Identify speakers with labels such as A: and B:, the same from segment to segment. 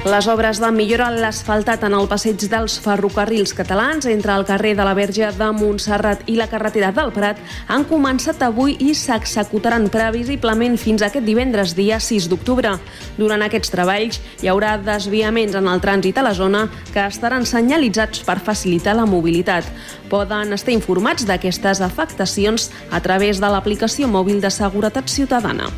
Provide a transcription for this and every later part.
A: Les obres de millora a l'asfaltat en el passeig dels ferrocarrils catalans entre el carrer de la Verge de Montserrat i la carretera del Prat han començat avui i s'executaran previsiblement fins aquest divendres, dia 6 d'octubre. Durant aquests treballs hi haurà desviaments en el trànsit a la zona que estaran senyalitzats per facilitar la mobilitat. Poden estar informats d'aquestes afectacions a través de l'aplicació mòbil de seguretat ciutadana.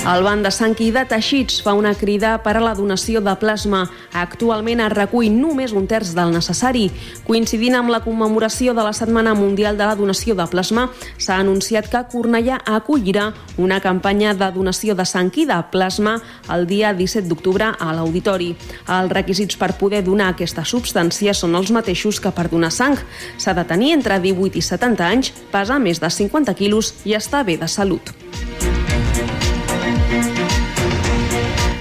A: El Banc de Sang i de Teixits fa una crida per a la donació de plasma. Actualment es recull només un terç del necessari. Coincidint amb la commemoració de la Setmana Mundial de la Donació de Plasma, s'ha anunciat que Cornellà acollirà una campanya de donació de sang i de plasma el dia 17 d'octubre a l'Auditori. Els requisits per poder donar aquesta substància són els mateixos que per donar sang. S'ha de tenir entre 18 i 70 anys, pesar més de 50 quilos i estar bé de salut. Thank you.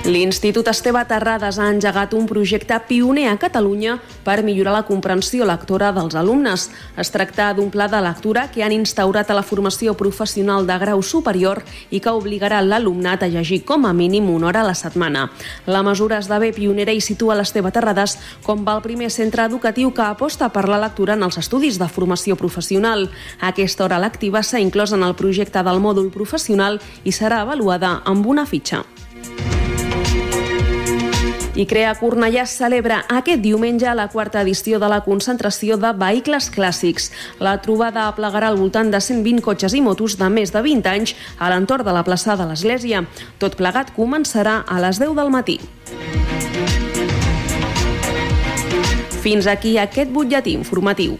A: L'Institut Esteve Terrades ha engegat un projecte pioner a Catalunya per millorar la comprensió lectora dels alumnes. Es tracta d'un pla de lectura que han instaurat a la formació professional de grau superior i que obligarà l'alumnat a llegir com a mínim una hora a la setmana. La mesura esdevé pionera i situa l'Esteve Terrades com el primer centre educatiu que aposta per la lectura en els estudis de formació professional. Aquesta hora lectiva s'ha inclòs en el projecte del mòdul professional i serà avaluada amb una fitxa. I Crea Cornellà celebra aquest diumenge la quarta edició de la concentració de vehicles clàssics. La trobada aplegarà al voltant de 120 cotxes i motos de més de 20 anys a l'entorn de la plaça de l'Església. Tot plegat començarà a les 10 del matí. Fins aquí aquest butlletí informatiu.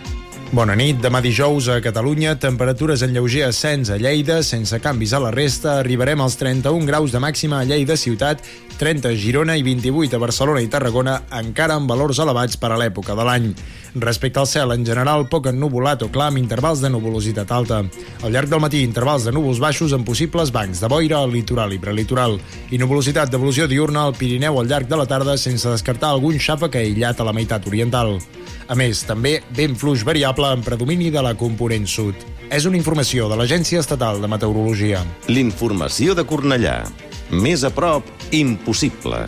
B: Bona nit. Demà dijous a Catalunya, temperatures en lleuger ascens a Lleida, sense canvis a la resta. Arribarem als 31 graus de màxima a Lleida ciutat, 30 a Girona i 28 a Barcelona i Tarragona, encara amb valors elevats per a l'època de l'any. Respecte al cel, en general, poc ennuvolat o clar amb intervals de nuvolositat alta. Al llarg del matí, intervals de núvols baixos amb possibles bancs de boira al litoral i prelitoral. I nuvolositat d'evolució diurna al Pirineu al llarg de la tarda sense descartar algun xàfec aïllat a la meitat oriental. A més, també vent fluix variable en predomini de la component sud. És una informació de l'Agència Estatal de Meteorologia.
C: L'informació de Cornellà. Més a prop, impossible.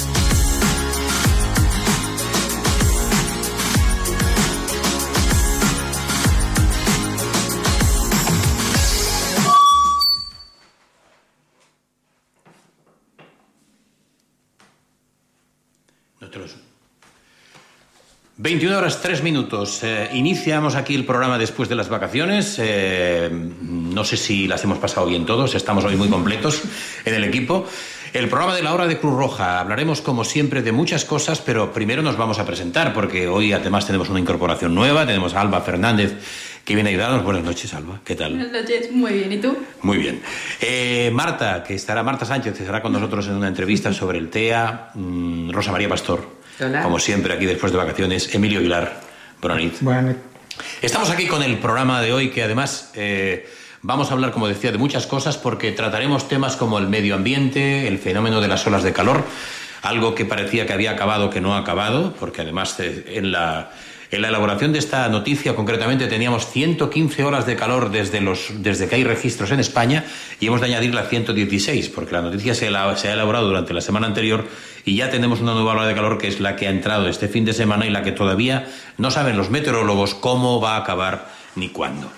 D: 21 horas 3 minutos. Eh, iniciamos aquí el programa después de las vacaciones. Eh, no sé si las hemos pasado bien todos. Estamos hoy muy completos en el equipo. El programa de la hora de Cruz Roja. Hablaremos como siempre de muchas cosas, pero primero nos vamos a presentar porque hoy además tenemos una incorporación nueva. Tenemos a Alba Fernández que viene a ayudarnos. Buenas noches, Alba. ¿Qué tal?
E: Buenas noches, muy bien. ¿Y tú?
D: Muy bien. Eh, Marta, que estará, Marta Sánchez, que estará con nosotros en una entrevista sobre el TEA. Mm, Rosa María Pastor.
F: Hola.
D: Como siempre, aquí después de vacaciones. Emilio Aguilar. Bonanit.
F: Bueno,
D: Estamos aquí con el programa de hoy que además eh, vamos a hablar, como decía, de muchas cosas porque trataremos temas como el medio ambiente, el fenómeno de las olas de calor, algo que parecía que había acabado que no ha acabado, porque además eh, en la En la elaboración de esta noticia, concretamente, teníamos 115 horas de calor desde, los, desde que hay registros en España y hemos de añadir las 116, porque la noticia se, la- se ha elaborado durante la semana anterior y ya tenemos una nueva hora de calor que es la que ha entrado este fin de semana y la que todavía no saben los meteorólogos cómo va a acabar ni cuándo.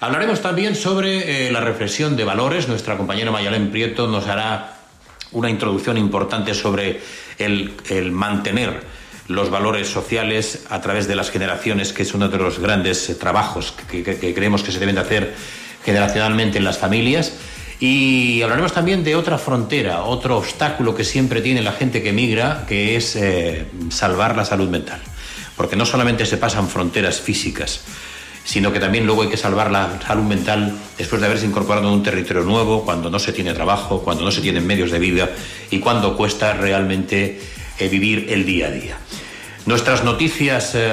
D: Hablaremos también sobre eh, la reflexión de valores. Nuestra compañera Mayalén Prieto nos hará una introducción importante sobre el, el mantener los valores sociales a través de las generaciones, que es uno de los grandes eh, trabajos que, creemos que se deben de hacer generacionalmente en las familias. Y hablaremos también de otra frontera, otro obstáculo que siempre tiene la gente que migra, que es eh, salvar la salud mental. Porque no solamente se pasan fronteras físicas, sino que también luego hay que salvar la salud mental después de haberse incorporado en un territorio nuevo, cuando no se tiene trabajo, cuando no se tienen medios de vida y cuando cuesta realmente eh, vivir el día a día. Nuestras noticias eh,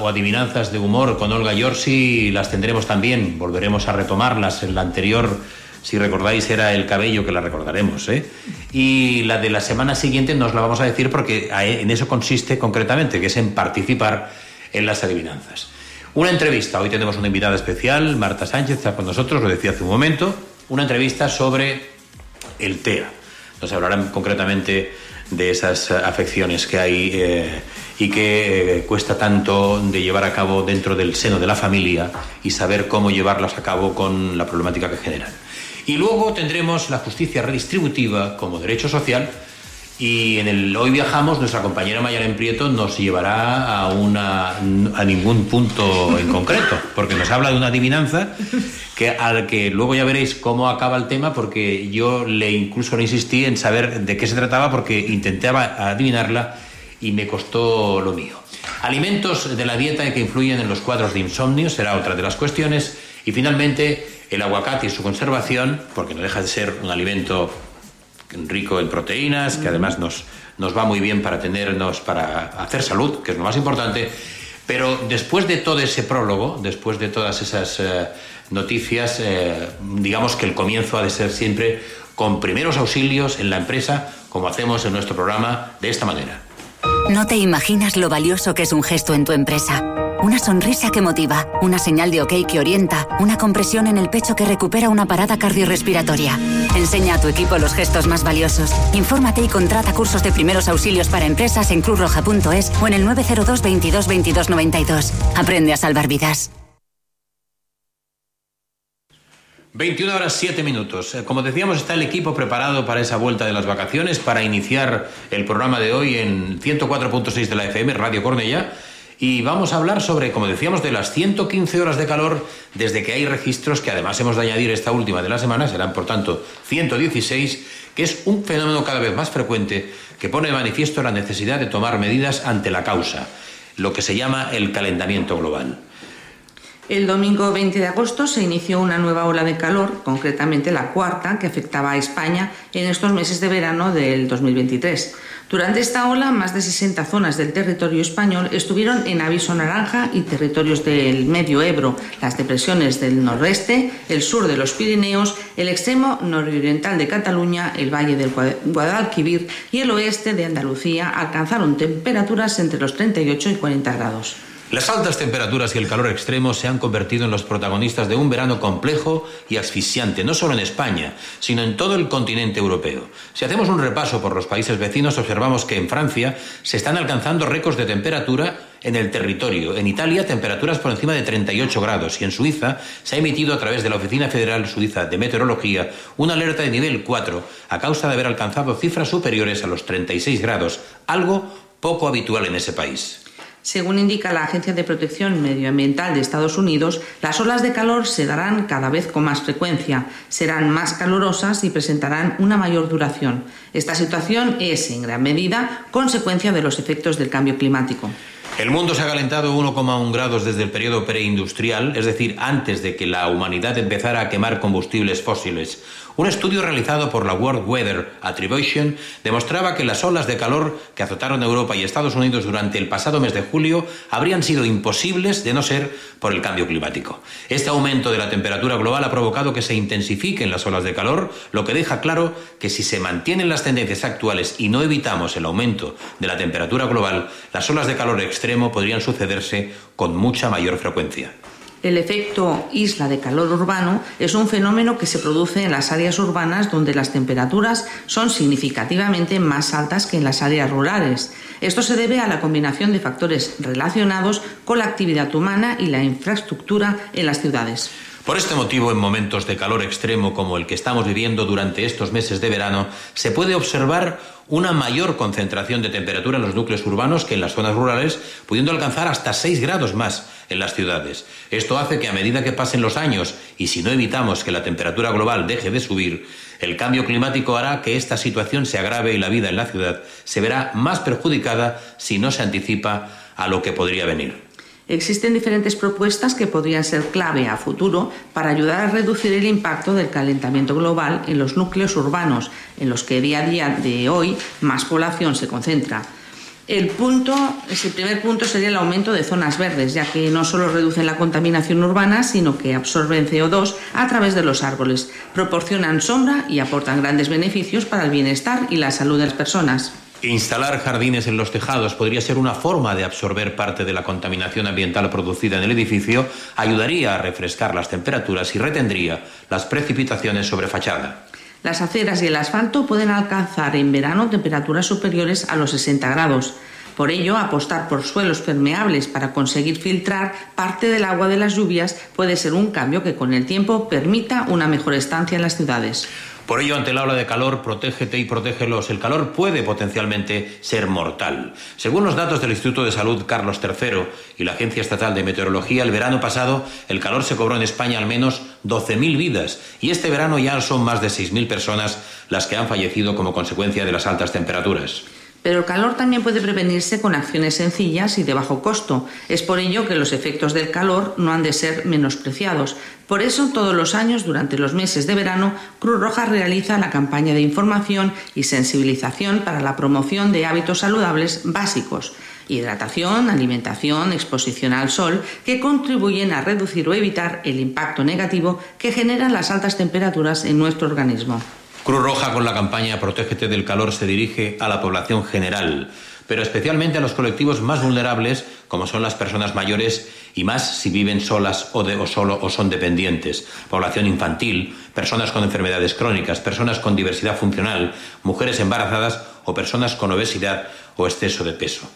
D: o adivinanzas de humor con Olga Yorsi las tendremos también, volveremos a retomarlas. En la anterior, si recordáis, era el cabello que la recordaremos. ¿eh? Y la de la semana siguiente nos la vamos a decir porque a- en eso consiste concretamente, que es en participar en las adivinanzas. Una entrevista, hoy tenemos una invitada especial, Marta Sánchez está con nosotros, lo decía hace un momento, una entrevista sobre el TEA. Nos hablarán concretamente de esas afecciones que hay eh, y que eh, cuesta tanto de llevar a cabo dentro del seno de la familia y saber cómo llevarlas a cabo con la problemática que generan. Y luego tendremos la justicia redistributiva como derecho social y en el hoy viajamos, nuestra compañera Mayalen Prieto nos llevará a una a ningún punto en concreto, porque nos habla de una adivinanza que al que luego ya veréis cómo acaba el tema, porque yo le incluso le insistí en saber de qué se trataba, porque intentaba adivinarla y me costó lo mío. Alimentos de la dieta que influyen en los cuadros de insomnio será otra de las cuestiones. Y finalmente, el aguacate y su conservación, porque no deja de ser un alimento rico en proteínas, que además nos, nos va muy bien para tenernos, para hacer salud, que es lo más importante. Pero después de todo ese prólogo, después de todas esas eh, noticias, eh, digamos que el comienzo ha de ser siempre con primeros auxilios en la empresa, como hacemos en nuestro programa, de esta manera.
E: No te imaginas lo valioso que es un gesto en tu empresa. Una sonrisa que motiva, una señal de ok que orienta, una compresión en el pecho que recupera una parada cardiorrespiratoria. Enseña a tu equipo los gestos más valiosos. Infórmate y contrata cursos de primeros auxilios para empresas en cruzroja.es o en el 902 22 22 92. Aprende a salvar vidas.
D: 21 horas 7 minutos. Eh, Como decíamos, está el equipo preparado para esa vuelta de las vacaciones, para iniciar el programa de hoy en 104.6 de la FM, Radio Cornella. Y vamos a hablar sobre, como decíamos, de las 115 horas de calor desde que hay registros, que además hemos de añadir esta última de la semana, serán por tanto 116, que es un fenómeno cada vez más frecuente que pone de manifiesto la necesidad de tomar medidas ante la causa, lo que se llama el calentamiento global.
F: El domingo 20 de agosto se inició una nueva ola de calor, concretamente la cuarta, que afectaba a España en estos meses de verano del 2023. Durante esta ola, más de 60 zonas del territorio español estuvieron en aviso naranja y territorios del medio Ebro, las depresiones del noroeste, el sur de los Pirineos, el extremo nororiental de Cataluña, el valle del Gua- Guadalquivir y el oeste de Andalucía alcanzaron temperaturas entre los 38 y 40 grados.
D: Las altas temperaturas y el calor extremo se han convertido en los protagonistas de un verano complejo y asfixiante, no solo en España, sino en todo el continente europeo. Si hacemos un repaso por los países vecinos, observamos que en Francia se están alcanzando récords de temperatura en el territorio. En Italia, temperaturas por encima de 38 grados. Y en Suiza se ha emitido a través de la Oficina Federal Suiza de Meteorología una alerta de nivel 4 a causa de haber alcanzado cifras superiores a los 36 grados, algo poco habitual en ese país.
F: Según indica la Agencia de Protección Medioambiental de Estados Unidos, las olas de calor se darán cada vez con más frecuencia, serán más calurosas y presentarán una mayor duración. Esta situación es, en gran medida, consecuencia de los efectos del cambio climático.
D: El mundo se ha calentado 1,1 grados desde el periodo preindustrial, es decir, antes de que la humanidad empezara a quemar combustibles fósiles. Un estudio realizado por la World Weather Attribution demostraba que las olas de calor que azotaron Europa y Estados Unidos durante el pasado mes de julio habrían sido imposibles de no ser por el cambio climático. Este aumento de la temperatura global ha provocado que se intensifiquen las olas de calor, lo que deja claro que si se mantienen las tendencias actuales y no evitamos el aumento de la temperatura global, las olas de calor extremo extremo podrían sucederse con mucha mayor frecuencia.
F: El efecto isla de calor urbano es un fenómeno que se produce en las áreas urbanas donde las temperaturas son significativamente más altas que en las áreas rurales. Esto se debe a la combinación de factores relacionados con la actividad humana y la infraestructura en las ciudades.
D: Por este motivo, en momentos de calor extremo como el que estamos viviendo durante estos meses de verano, se puede observar una mayor concentración de temperatura en los núcleos urbanos que en las zonas rurales, pudiendo alcanzar hasta 6 grados más en las ciudades. Esto hace que a medida que pasen los años y si no evitamos que la temperatura global deje de subir, el cambio climático hará que esta situación se agrave y la vida en la ciudad se verá más perjudicada si no se anticipa a lo que podría venir.
F: Existen diferentes propuestas que podrían ser clave a futuro para ayudar a reducir el impacto del calentamiento global en los núcleos urbanos, en los que día a día de hoy más población se concentra. El punto, ese primer punto sería el aumento de zonas verdes, ya que no solo reducen la contaminación urbana, sino que absorben CO2 a través de los árboles, proporcionan sombra y aportan grandes beneficios para el bienestar y la salud de las personas.
D: Instalar jardines en los tejados podría ser una forma de absorber parte de la contaminación ambiental producida en el edificio, ayudaría a refrescar las temperaturas y retendría las precipitaciones sobre fachada.
F: Las aceras y el asfalto pueden alcanzar en verano temperaturas superiores a los 60 grados. Por ello, apostar por suelos permeables para conseguir filtrar parte del agua de las lluvias puede ser un cambio que con el tiempo permita una mejor estancia en las ciudades.
D: Por ello, ante la ola de calor, protégete y protégelos. El calor puede potencialmente ser mortal. Según los datos del Instituto de Salud Carlos III y la Agencia Estatal de Meteorología, el verano pasado el calor se cobró en España al menos 12.000 vidas y este verano ya son más de 6.000 personas las que han fallecido como consecuencia de las altas temperaturas.
F: Pero el calor también puede prevenirse con acciones sencillas y de bajo costo. Es por ello que los efectos del calor no han de ser menospreciados. Por eso, todos los años, durante los meses de verano, Cruz Roja realiza la campaña de información y sensibilización para la promoción de hábitos saludables básicos hidratación, alimentación, exposición al sol, que contribuyen a reducir o evitar el impacto negativo que generan las altas temperaturas en nuestro organismo.
D: Cruz Roja con la campaña Protégete del calor se dirige a la población general, pero especialmente a los colectivos más vulnerables, como son las personas mayores y más si viven solas o, de, o solo o son dependientes, población infantil, personas con enfermedades crónicas, personas con diversidad funcional, mujeres embarazadas o personas con obesidad o exceso de peso.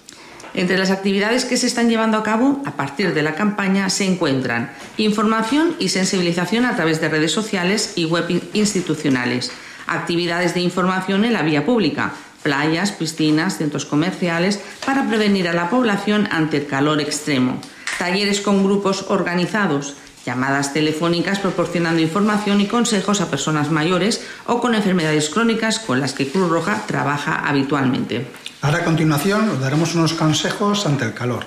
F: Entre las actividades que se están llevando a cabo a partir de la campaña se encuentran información y sensibilización a través de redes sociales y web institucionales, actividades de información en la vía pública, playas, piscinas, centros comerciales, para prevenir a la población ante el calor extremo, talleres con grupos organizados, llamadas telefónicas proporcionando información y consejos a personas mayores o con enfermedades crónicas con las que Cruz Roja trabaja habitualmente.
G: Ahora a continuación os daremos unos consejos ante el calor.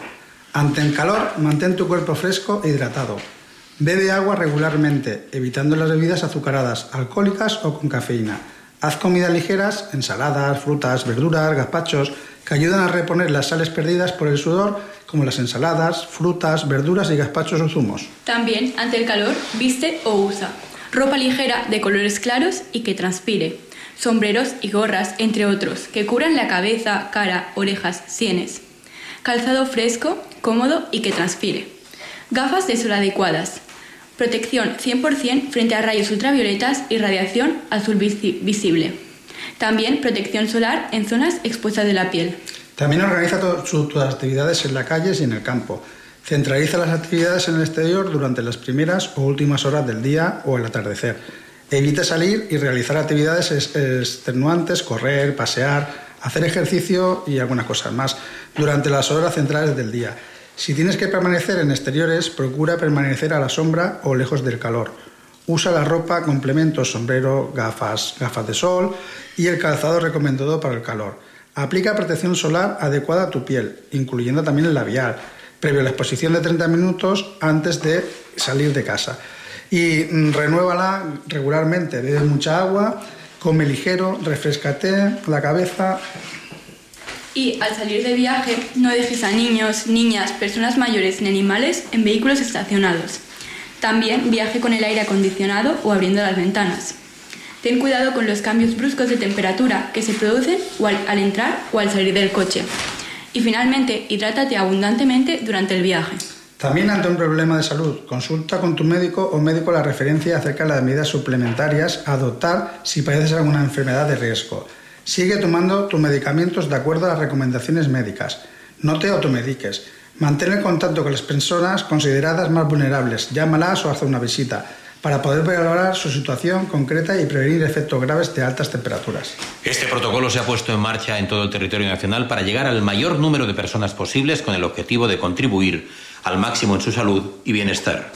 G: Ante el calor, mantén tu cuerpo fresco e hidratado. Bebe agua regularmente, evitando las bebidas azucaradas, alcohólicas o con cafeína. Haz comidas ligeras, ensaladas, frutas, verduras, gazpachos, que ayudan a reponer las sales perdidas por el sudor, como las ensaladas, frutas, verduras y gazpachos o zumos.
H: También, ante el calor, viste o usa ropa ligera de colores claros y que transpire, sombreros y gorras, entre otros, que cubran la cabeza, cara, orejas, sienes. Calzado fresco, cómodo y que transpire. Gafas de sol adecuadas, Protección 100% frente a rayos ultravioletas y radiación azul visible. También protección solar en zonas expuestas de la piel.
G: También organiza sus actividades en las calles y en el campo. Centraliza las actividades en el exterior durante las primeras o últimas horas del día o el atardecer. Evita salir y realizar actividades extenuantes, correr, pasear, hacer ejercicio y algunas cosas más durante las horas centrales del día. Si tienes que permanecer en exteriores, procura permanecer a la sombra o lejos del calor. Usa la ropa, complementos, sombrero, gafas, gafas de sol y el calzado recomendado para el calor. Aplica protección solar adecuada a tu piel, incluyendo también el labial, previo a la exposición de 30 minutos antes de salir de casa. Y mm, renuévala regularmente, bebe mucha agua, come ligero, refrescate la cabeza,
H: y al salir de viaje no dejes a niños, niñas, personas mayores ni animales en vehículos estacionados. También viaje con el aire acondicionado o abriendo las ventanas. Ten cuidado con los cambios bruscos de temperatura que se producen al, entrar o al salir del coche. Y finalmente, hidrátate abundantemente durante el viaje.
G: También ante un problema de salud, consulta con tu médico o médico la referencia acerca de las medidas suplementarias a adoptar si padeces alguna enfermedad de riesgo. Sigue tomando tus medicamentos de acuerdo a las recomendaciones médicas. No te automediques. Mantén el contacto con las personas consideradas más vulnerables. Llámalas o haz una visita para poder valorar su situación concreta y prevenir efectos graves de altas temperaturas.
D: Este protocolo se ha puesto en marcha en todo el territorio nacional para llegar al mayor número de personas posibles con el objetivo de contribuir al máximo en su salud y bienestar.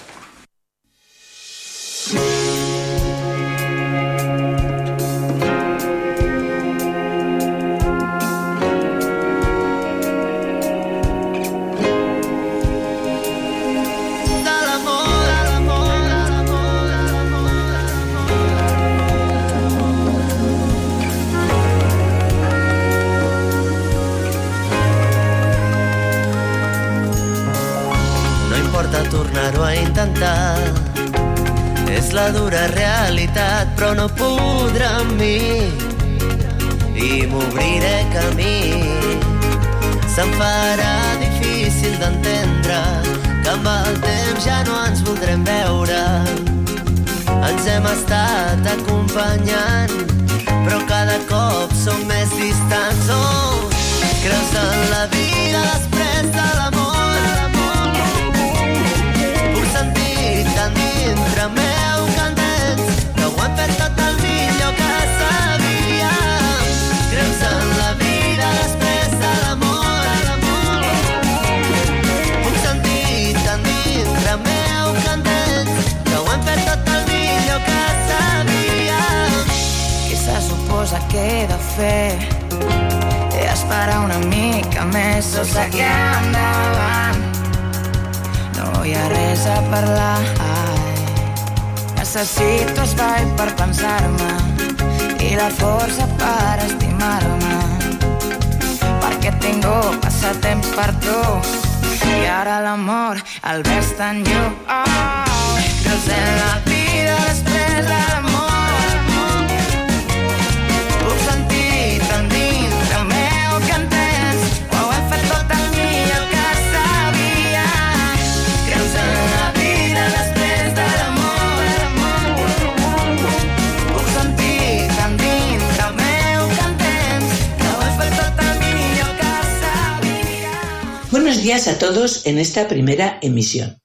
I: Voldrem veure. Ens hem estat acompanyant però cada cop som més distants. Oh, creus en la vida
J: D'esperar una mica més o seguir endavant. No hi ha res a parlar. Necessito espai per pensar-me i la força per estimar-me. Perquè tingut passatemps per tu i ara l'amor el ves tan lluny. Oh, creus en la vida després de l'amor.
K: Buenos días a todos en esta primera emisión.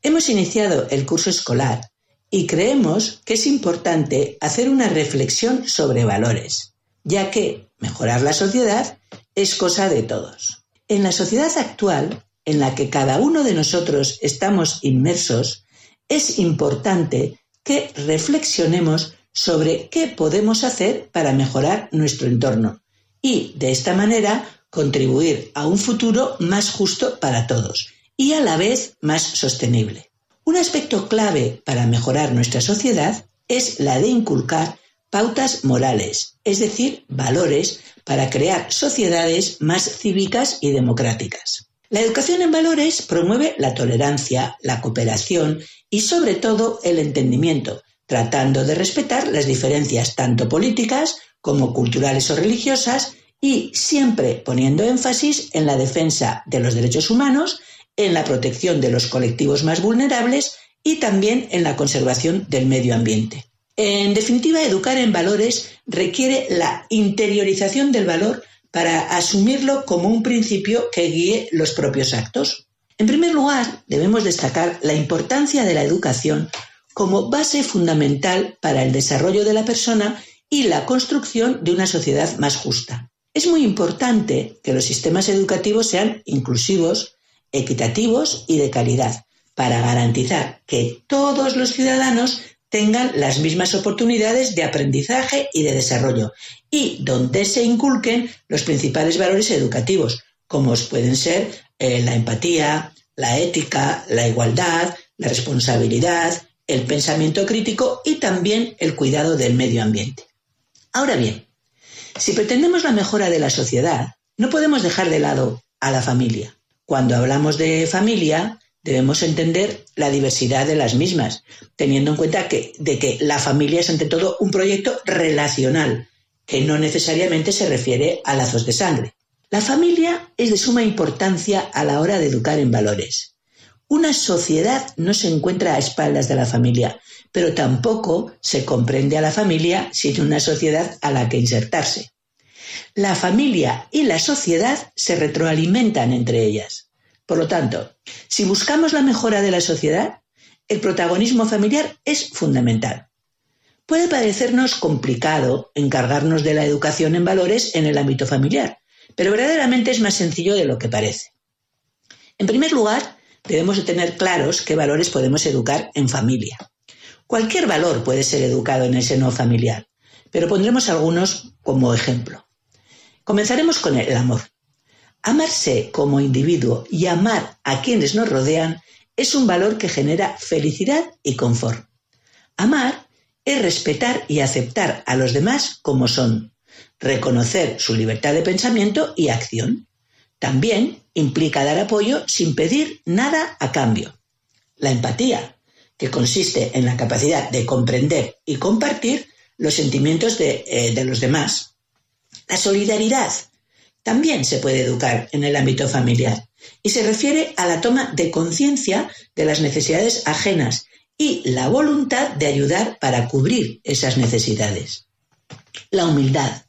K: Hemos iniciado el curso escolar y creemos que es importante hacer una reflexión sobre valores, ya que mejorar la sociedad es cosa de todos. En la sociedad actual, en la que cada uno de nosotros estamos inmersos, es importante que reflexionemos sobre qué podemos hacer para mejorar nuestro entorno y, de esta manera, contribuir a un futuro más justo para todos y a la vez más sostenible. Un aspecto clave para mejorar nuestra sociedad es la de inculcar pautas morales, es decir, valores para crear sociedades más cívicas y democráticas. La educación en valores promueve la tolerancia, la cooperación y sobre todo el entendimiento, tratando de respetar las diferencias tanto políticas como culturales o religiosas y siempre poniendo énfasis en la defensa de los derechos humanos, en la protección de los colectivos más vulnerables y también en la conservación del medio ambiente. En definitiva, educar en valores requiere la interiorización del valor para asumirlo como un principio que guíe los propios actos. En primer lugar, debemos destacar la importancia de la educación como base fundamental para el desarrollo de la persona y la construcción de una sociedad más justa. Es muy importante que los sistemas educativos sean inclusivos, equitativos y de calidad, para garantizar que todos los ciudadanos tengan las mismas oportunidades de aprendizaje y de desarrollo, y donde se inculquen los principales valores educativos, como pueden ser eh, la empatía, la ética, la igualdad, la responsabilidad, el pensamiento crítico y también el cuidado del medio ambiente. Ahora bien, si pretendemos la mejora de la sociedad, no podemos dejar de lado a la familia. Cuando hablamos de familia, debemos entender la diversidad de las mismas, teniendo en cuenta que, de que la familia es ante todo un proyecto relacional, que no necesariamente se refiere a lazos de sangre. La familia es de suma importancia a la hora de educar en valores. Una sociedad no se encuentra a espaldas de la familia, pero tampoco se comprende a la familia sin una sociedad a la que insertarse. La familia y la sociedad se retroalimentan entre ellas. Por lo tanto, si buscamos la mejora de la sociedad, el protagonismo familiar es fundamental. Puede parecernos complicado encargarnos de la educación en valores en el ámbito familiar, pero verdaderamente es más sencillo de lo que parece. En primer lugar, debemos de tener claros qué valores podemos educar en familia. Cualquier valor puede ser educado en el seno familiar, pero pondremos algunos como ejemplo. Comenzaremos con el amor. Amarse como individuo y amar a quienes nos rodean es un valor que genera felicidad y confort. Amar es respetar y aceptar a los demás como son, reconocer su libertad de pensamiento y acción. También implica dar apoyo sin pedir nada a cambio. La empatía, que consiste en la capacidad de comprender y compartir los sentimientos de, eh, de los demás. La solidaridad también se puede educar en el ámbito familiar y se refiere a la toma de conciencia de las necesidades ajenas y la voluntad de ayudar para cubrir esas necesidades. La humildad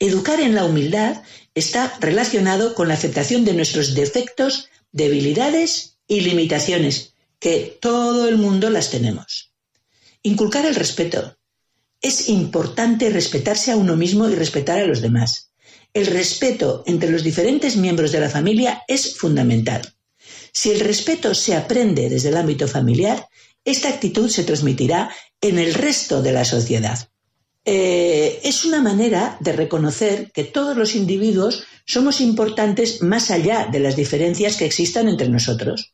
K: Educar en la humildad está relacionado con la aceptación de nuestros defectos, debilidades y limitaciones, que todo el mundo las tenemos. Inculcar el respeto. Es importante respetarse a uno mismo y respetar a los demás. El respeto entre los diferentes miembros de la familia es fundamental. Si el respeto se aprende desde el ámbito familiar, esta actitud se transmitirá en el resto de la sociedad. Eh, es una manera de reconocer que todos los individuos somos importantes más allá de las diferencias que existan entre nosotros.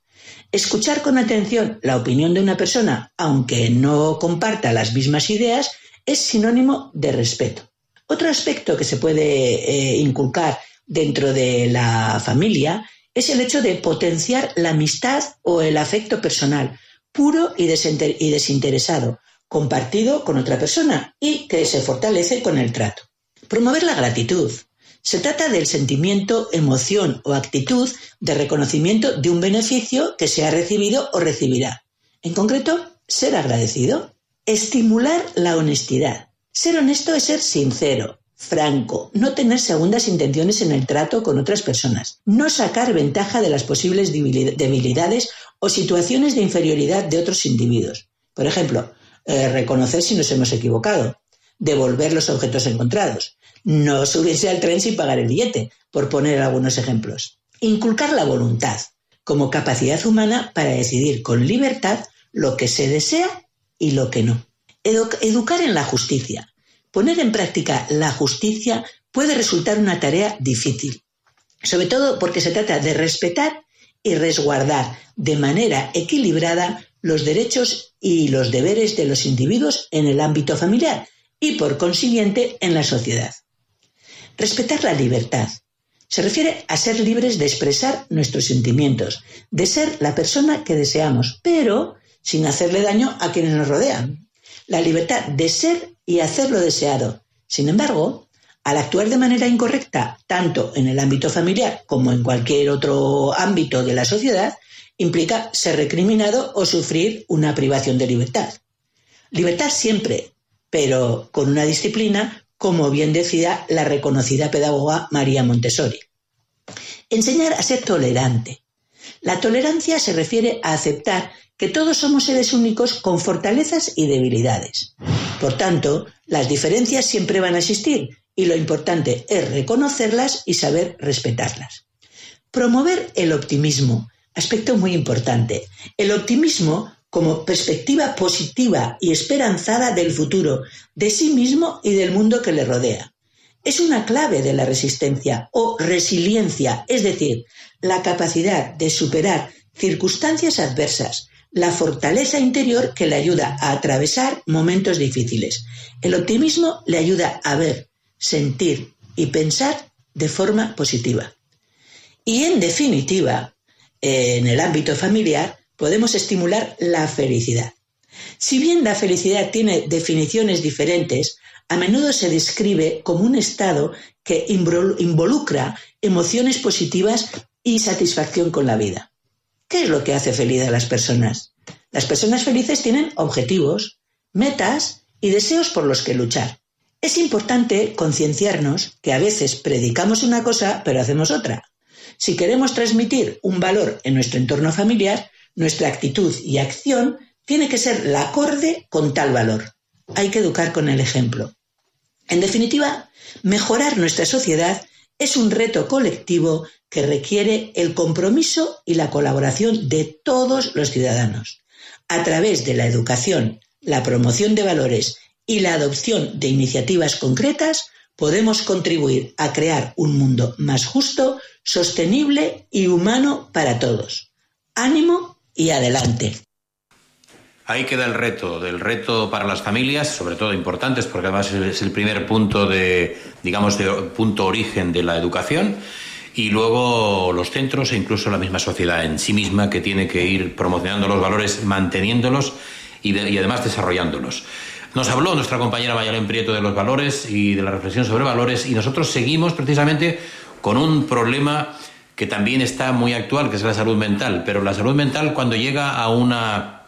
K: Escuchar con atención la opinión de una persona, aunque no comparta las mismas ideas, es sinónimo de respeto. Otro aspecto que se puede eh, inculcar dentro de la familia es el hecho de potenciar la amistad o el afecto personal, puro y desinteresado, compartido con otra persona y que se fortalece con el trato. Promover la gratitud. Se trata del sentimiento, emoción o actitud de reconocimiento de un beneficio que se ha recibido o recibirá. En concreto, ser agradecido. Estimular la honestidad. Ser honesto es ser sincero, franco, no tener segundas intenciones en el trato con otras personas, no sacar ventaja de las posibles debilidades o situaciones de inferioridad de otros individuos. Por ejemplo, eh, reconocer si nos hemos equivocado, devolver los objetos encontrados, no subirse al tren sin pagar el billete, por poner algunos ejemplos. Inculcar la voluntad como capacidad humana para decidir con libertad lo que se desea y lo que no. educar en la justicia. Poner en práctica la justicia puede resultar una tarea difícil, sobre todo porque se trata de respetar y resguardar de manera equilibrada los derechos y los deberes de los individuos en el ámbito familiar y, por consiguiente, en la sociedad. Respetar la libertad. Se refiere a ser libres de expresar nuestros sentimientos, de ser la persona que deseamos, pero sin hacerle daño a quienes nos rodean. La libertad de ser y hacer lo deseado. Sin embargo, al actuar de manera incorrecta, tanto en el ámbito familiar como en cualquier otro ámbito de la sociedad, implica ser recriminado o sufrir una privación de libertad. Libertad siempre, pero con una disciplina, como bien decía la reconocida pedagoga María Montessori. Enseñar a ser tolerante. La tolerancia se refiere a aceptar que todos somos seres únicos con fortalezas y debilidades. Por tanto, las diferencias siempre van a existir y lo importante es reconocerlas y saber respetarlas. Promover el optimismo, aspecto muy importante. El optimismo como perspectiva positiva y esperanzada del futuro, de sí mismo y del mundo que le rodea. Es una clave de la resistencia o resiliencia, es decir, la capacidad de superar circunstancias adversas, la fortaleza interior que le ayuda a atravesar momentos difíciles. El optimismo le ayuda a ver, sentir y pensar de forma positiva. Y en definitiva, en el ámbito familiar podemos estimular la felicidad. Si bien la felicidad tiene definiciones diferentes, a menudo se describe como un estado que involucra emociones positivas y satisfacción con la vida. ¿Qué es lo que hace feliz a las personas? Las personas felices tienen objetivos, metas y deseos por los que luchar. Es importante concienciarnos que a veces predicamos una cosa pero hacemos otra. Si queremos transmitir un valor en nuestro entorno familiar, nuestra actitud y acción tiene que ser la acorde con tal valor. Hay que educar con el ejemplo. En definitiva, mejorar nuestra sociedad es un reto colectivo que requiere el compromiso y la colaboración de todos los ciudadanos. A través de la educación, la promoción de valores y la adopción de iniciativas concretas, podemos contribuir a crear un mundo más justo, sostenible y humano para todos. Ánimo y adelante.
D: Ahí queda el reto, del reto para las familias, sobre todo importantes, porque además es el primer punto de, digamos, de punto origen de la educación, y luego los centros e incluso la misma sociedad en sí misma que tiene que ir promocionando los valores, manteniéndolos y, además desarrollándolos. Nos habló nuestra compañera Mayalén Prieto de los valores y de la reflexión sobre valores, y nosotros seguimos precisamente con un problema que también está muy actual, que es la salud mental, pero la salud mental cuando llega a una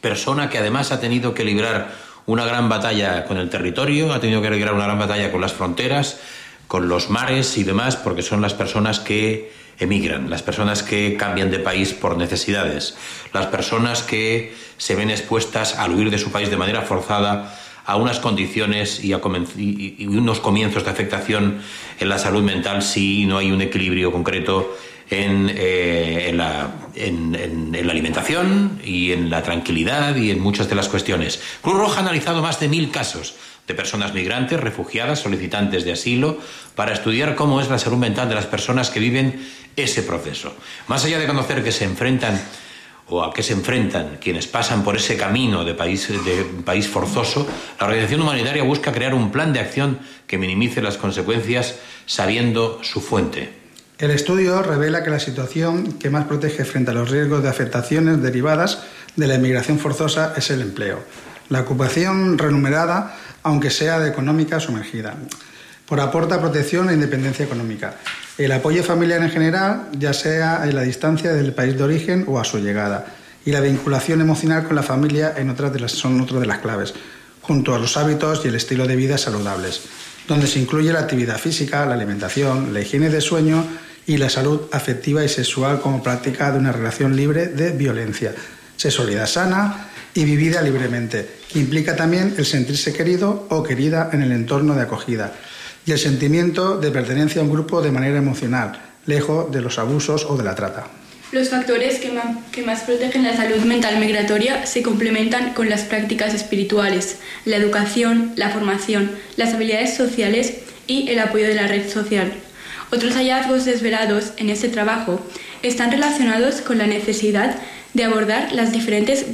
D: persona que además ha tenido que librar una gran batalla con el territorio, ha tenido que librar una gran batalla con las fronteras, con los mares y demás, porque son las personas que emigran, las personas que cambian de país por necesidades, las personas que se ven expuestas al huir de su país de manera forzada a unas condiciones y, a unos comienzos de afectación en la salud mental si no hay un equilibrio concreto eh, en, la, en, la, alimentación y en la tranquilidad y en muchas de las cuestiones. Cruz Roja ha analizado más de mil casos de personas migrantes, refugiadas, solicitantes de asilo, para estudiar cómo es la salud mental de las personas que viven ese proceso. Más allá de conocer que se enfrentan o a qué se enfrentan quienes pasan por ese camino de país, de país forzoso, la organización humanitaria busca crear un plan de acción que minimice las consecuencias sabiendo su fuente.
G: El estudio revela que la situación que más protege frente a los riesgos de afectaciones derivadas de la inmigración forzosa es el empleo. La ocupación remunerada, aunque sea de económica sumergida, por aporta protección e independencia económica. El apoyo familiar en general, ya sea en la distancia del país de origen o a su llegada. Y la vinculación emocional con la familia en otras de las, son otras de las claves, junto a los hábitos y el estilo de vida saludables, donde se incluye la actividad física, la alimentación, la higiene de sueño y la salud afectiva y sexual como práctica de una relación libre de violencia, sexualidad sana y vivida libremente, que implica también el sentirse querido o querida en el entorno de acogida y el sentimiento de pertenencia a un grupo de manera emocional, lejos de los abusos o de la trata.
H: Los factores que, que, más protegen la salud mental migratoria se complementan con las prácticas espirituales, la educación, la formación, las habilidades sociales y el apoyo de la red social. Otros hallazgos desvelados en este trabajo están relacionados con la necesidad de abordar las diferentes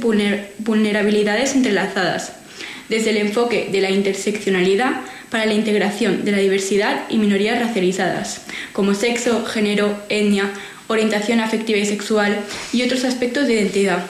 H: vulnerabilidades entrelazadas, desde el enfoque de la interseccionalidad para la integración de la diversidad y minorías racializadas, como sexo, género, etnia, orientación afectiva y sexual y otros aspectos de identidad.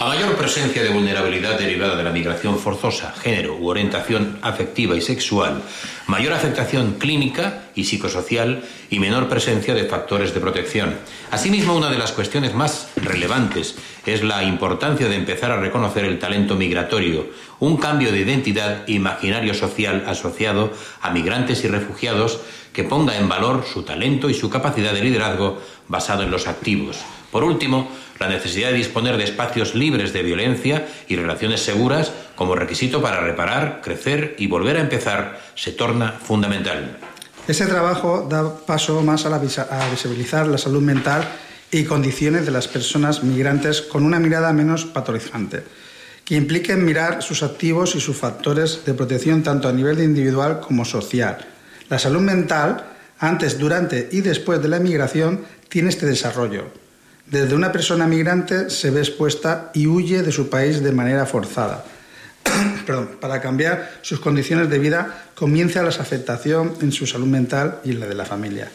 D: A mayor presencia de vulnerabilidad derivada de la migración forzosa, género u orientación afectiva y sexual, mayor afectación clínica y psicosocial y menor presencia de factores de protección. Asimismo, una de las cuestiones más relevantes es la importancia de empezar a reconocer el talento migratorio, un cambio de identidad imaginario social asociado a migrantes y refugiados que ponga en valor su talento y su capacidad de liderazgo basado en los activos. Por último, la necesidad de disponer de espacios libres de violencia y relaciones seguras como requisito para reparar, crecer y volver a empezar se torna fundamental.
G: Ese trabajo da paso más a, a visibilizar la salud mental y condiciones de las personas migrantes con una mirada menos patologizante, que impliquen mirar sus activos y sus factores de protección tanto a nivel individual como social. La salud mental, antes, durante y después de la migración, tiene este desarrollo, desde una persona migrante se ve expuesta y huye de su país de manera forzada. Perdón, para cambiar sus condiciones de vida comienza la afectación en su salud mental y en la de la familia.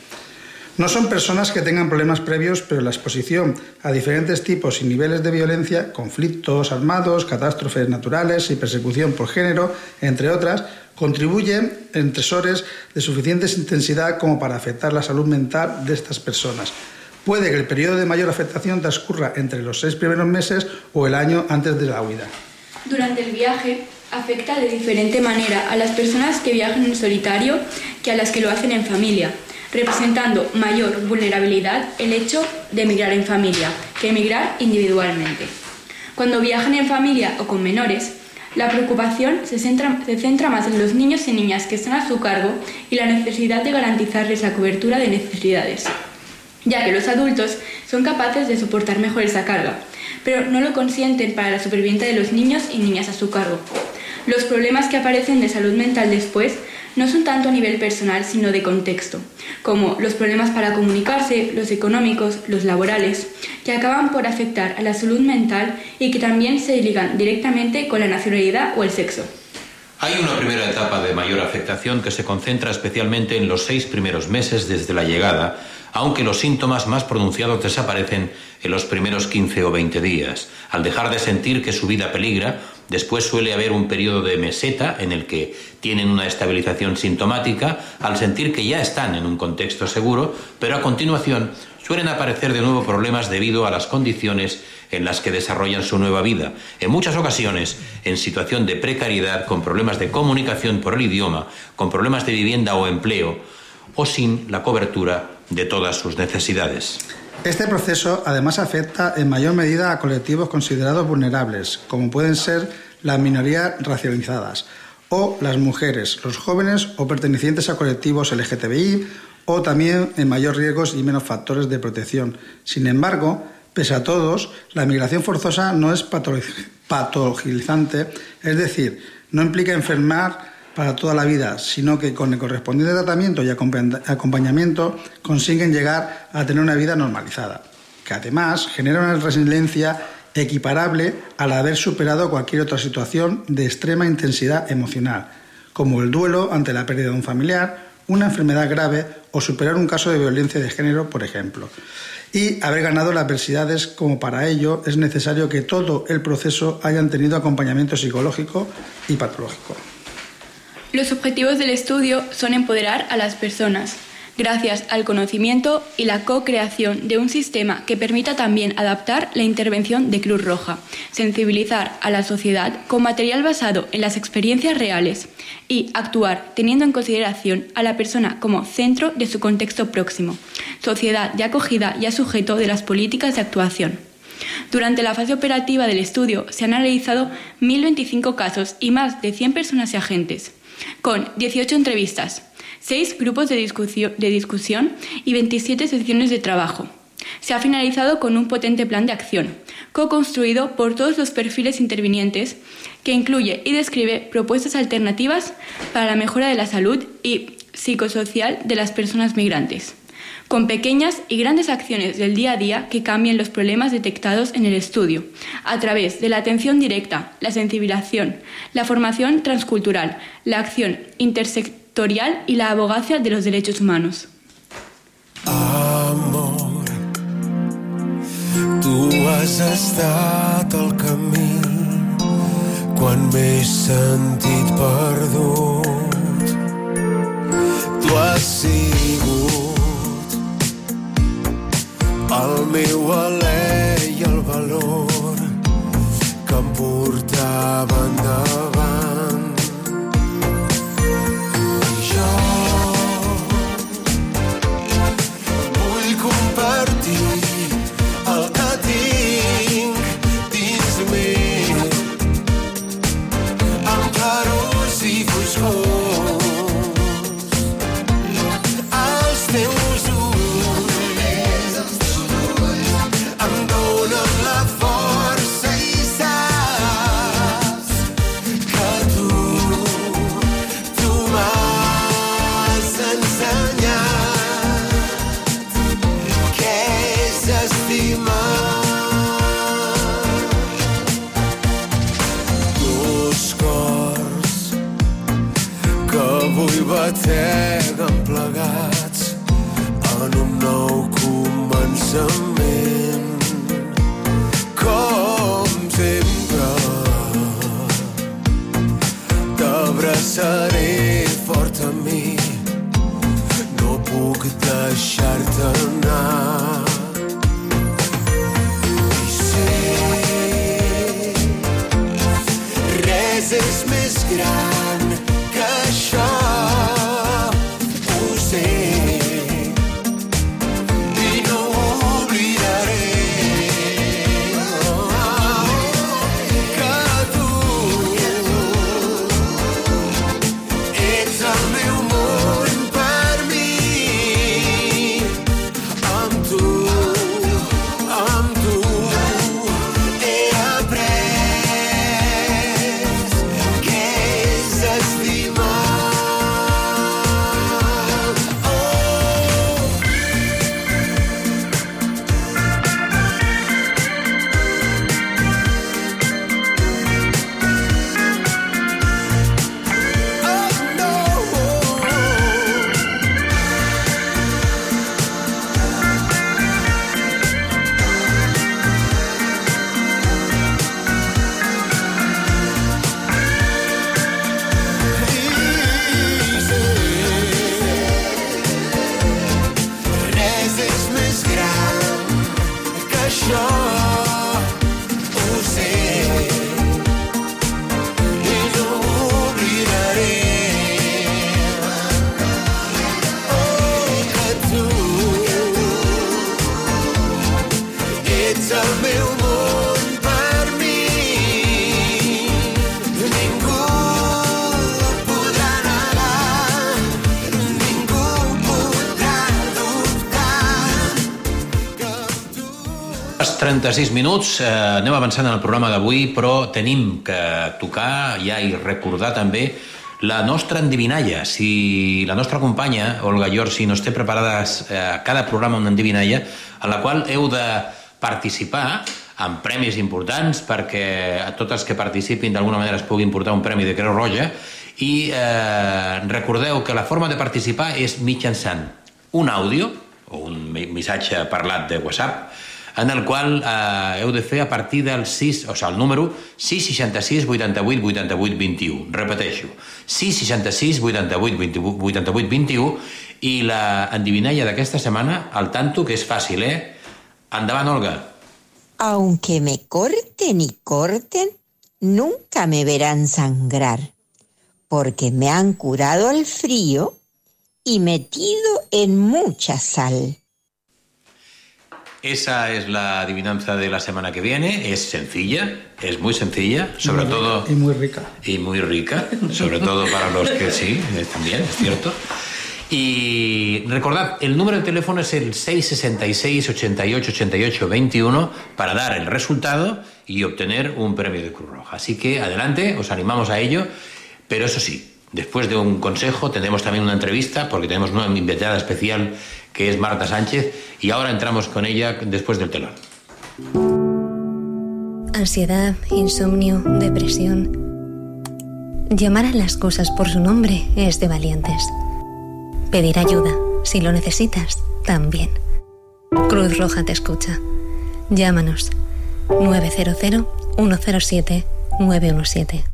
G: No son personas que tengan problemas previos, pero la exposición a diferentes tipos y niveles de violencia, conflictos armados, catástrofes naturales y persecución por género, entre otras, contribuyen en tresores de suficiente intensidad como para afectar la salud mental de estas personas. Puede que el periodo de mayor afectación transcurra entre los seis primeros meses o el año antes de la huida.
H: Durante el viaje afecta de diferente manera a las personas que viajan en solitario que a las que lo hacen en familia, representando mayor vulnerabilidad el hecho de emigrar en familia que emigrar individualmente. Cuando viajan en familia o con menores, la preocupación se centra, se centra más en los niños y niñas que están a su cargo y la necesidad de garantizarles la cobertura de necesidades, ya que los adultos son capaces de soportar mejor esa carga, pero no lo consienten para la supervivencia de los niños y niñas a su cargo. Los problemas que aparecen de salud mental después no son tanto a nivel personal, sino de contexto, como los problemas para comunicarse, los económicos, los laborales, que acaban por afectar a la salud mental y que también se ligan directamente con la nacionalidad o el sexo.
D: Hay una primera etapa de mayor afectación que se concentra especialmente en los seis primeros meses desde la llegada, aunque los síntomas más pronunciados desaparecen en los primeros 15 o 20 días. Al dejar de sentir que su vida peligra, después suele haber un periodo de meseta en el que tienen una estabilización sintomática al sentir que ya están en un contexto seguro, pero a continuación suelen aparecer de nuevo problemas debido a las condiciones en las que desarrollan su nueva vida, en muchas ocasiones en situación de precariedad, con problemas de comunicación por el idioma, con problemas de vivienda o empleo, o sin la cobertura de todas sus necesidades.
G: Este proceso además afecta en mayor medida a colectivos considerados vulnerables, como pueden ser las minorías racializadas, o las mujeres, los jóvenes o pertenecientes a colectivos LGTBI, o también en mayor riesgos y menos factores de protección. Sin embargo, pese a todos, la migración forzosa no es patologizante, es decir, no implica enfermar para toda la vida, sino que con el correspondiente tratamiento y acompañamiento consiguen llegar a tener una vida normalizada, que además genera una resiliencia equiparable al haber superado cualquier otra situación de extrema intensidad emocional, como el duelo ante la pérdida de un familiar, una enfermedad grave o superar un caso de violencia de género, por ejemplo. Y haber ganado las adversidades como para ello es necesario que todo el proceso hayan tenido acompañamiento psicológico y patológico.
H: Los objetivos del estudio son empoderar a las personas, gracias al conocimiento y la co-creación de un sistema que permita también adaptar la intervención de Cruz Roja, sensibilizar a la sociedad con material basado en las experiencias reales y actuar teniendo en consideración a la persona como centro de su contexto próximo, sociedad de acogida y a sujeto de las políticas de actuación. Durante la fase operativa del estudio se han analizado 1.025 casos y más de 100 personas y agentes con 18 entrevistas, 6 grupos de discusión, y 27 sesiones de trabajo. Se ha finalizado con un potente plan de acción, co-construido por todos los perfiles intervinientes, que incluye y describe propuestas alternativas para la mejora de la salud y psicosocial de las personas migrantes, con pequeñas y grandes acciones del día a día que cambien los problemas detectados en el estudio, a través de la atención directa, la sensibilización, la formación transcultural, la acción intersectorial y la abogacía de los derechos humanos.
L: Amor, tu has estat al camí quan m'he sentit perdut. Tu has el meu alè i el valor que em portava endavant.
D: 36 minuts, eh, anem avançant en el programa d'avui, però tenim que tocar ja i recordar també la nostra endivinalla. Si la nostra companya, Olga Giorgi, no té preparades eh, cada programa una endivinalla, en la qual heu de participar amb premis importants perquè a tots els que participin d'alguna manera es pugui portar un premi de Creu Roja i eh, recordeu que la forma de participar és mitjançant un àudio o un missatge parlat de WhatsApp en el qual eh, heu de fer a partir del 6, o sigui, el número 666 88 88 21. Repeteixo, 666 88 28 88 21 i la endivinalla d'aquesta setmana, al tanto, que és fàcil, eh? Endavant, Olga.
M: Aunque me corten y corten, nunca me verán sangrar, porque me han curado al frío y metido en mucha sal.
D: Esa es la adivinanza de la semana que viene. Es sencilla, es muy sencilla, sobre
G: Muy
D: todo...
G: rica Y muy rica.
D: y muy rica, sobre todo para los que sí, eh, también, es cierto. Y recordad, el número de teléfono es el 666 88 88 21 para dar el resultado y obtener un premio de Cruz Roja. Así que adelante, os animamos a ello, pero eso sí, después de un consejo tendremos también una entrevista porque tenemos una invitada especial que es Marta Sánchez y ahora entramos con ella después del telón.
N: Ansiedad, insomnio, depresión. Llamar a las cosas por su nombre es de valientes. Pedir ayuda, si lo necesitas, también. Cruz Roja te escucha. Llámanos 900 107 917.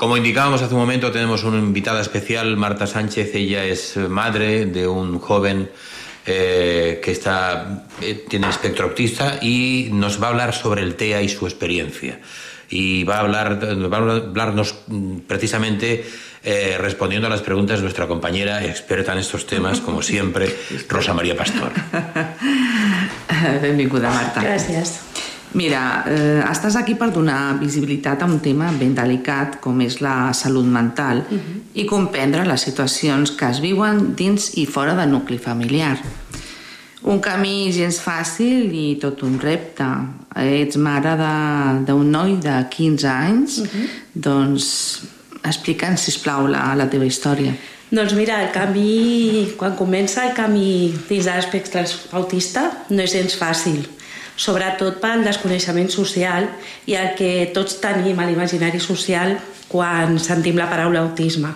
D: Como indicábamos hace un momento, tenemos una invitada especial, Marta Sánchez. Ella es madre de un joven eh, que está, eh, tiene espectro autista y nos va a hablar sobre el TEA y su experiencia. Y va a, hablar, va a hablarnos mm, precisamente eh, respondiendo a las preguntas de nuestra compañera experta en estos temas, como siempre, Rosa María Pastor.
F: Benvinguda, Marta.
A: Gràcies.
F: Mira, eh, estàs aquí per donar visibilitat a un tema ben delicat com és la salut mental i comprendre les situacions que es viuen dins i fora del nucli familiar. Un camí gens fàcil i tot un repte. Ets mare de- d'un noi de 15 anys, doncs explica'ns, sisplau, la, la teva història.
O: Doncs mira, el camí, quan comença el camí dins de l'espectre autista, no és gens fàcil. Sobretot pel desconeixement social i el que tots tenim a l'imaginari social quan sentim la paraula autisme.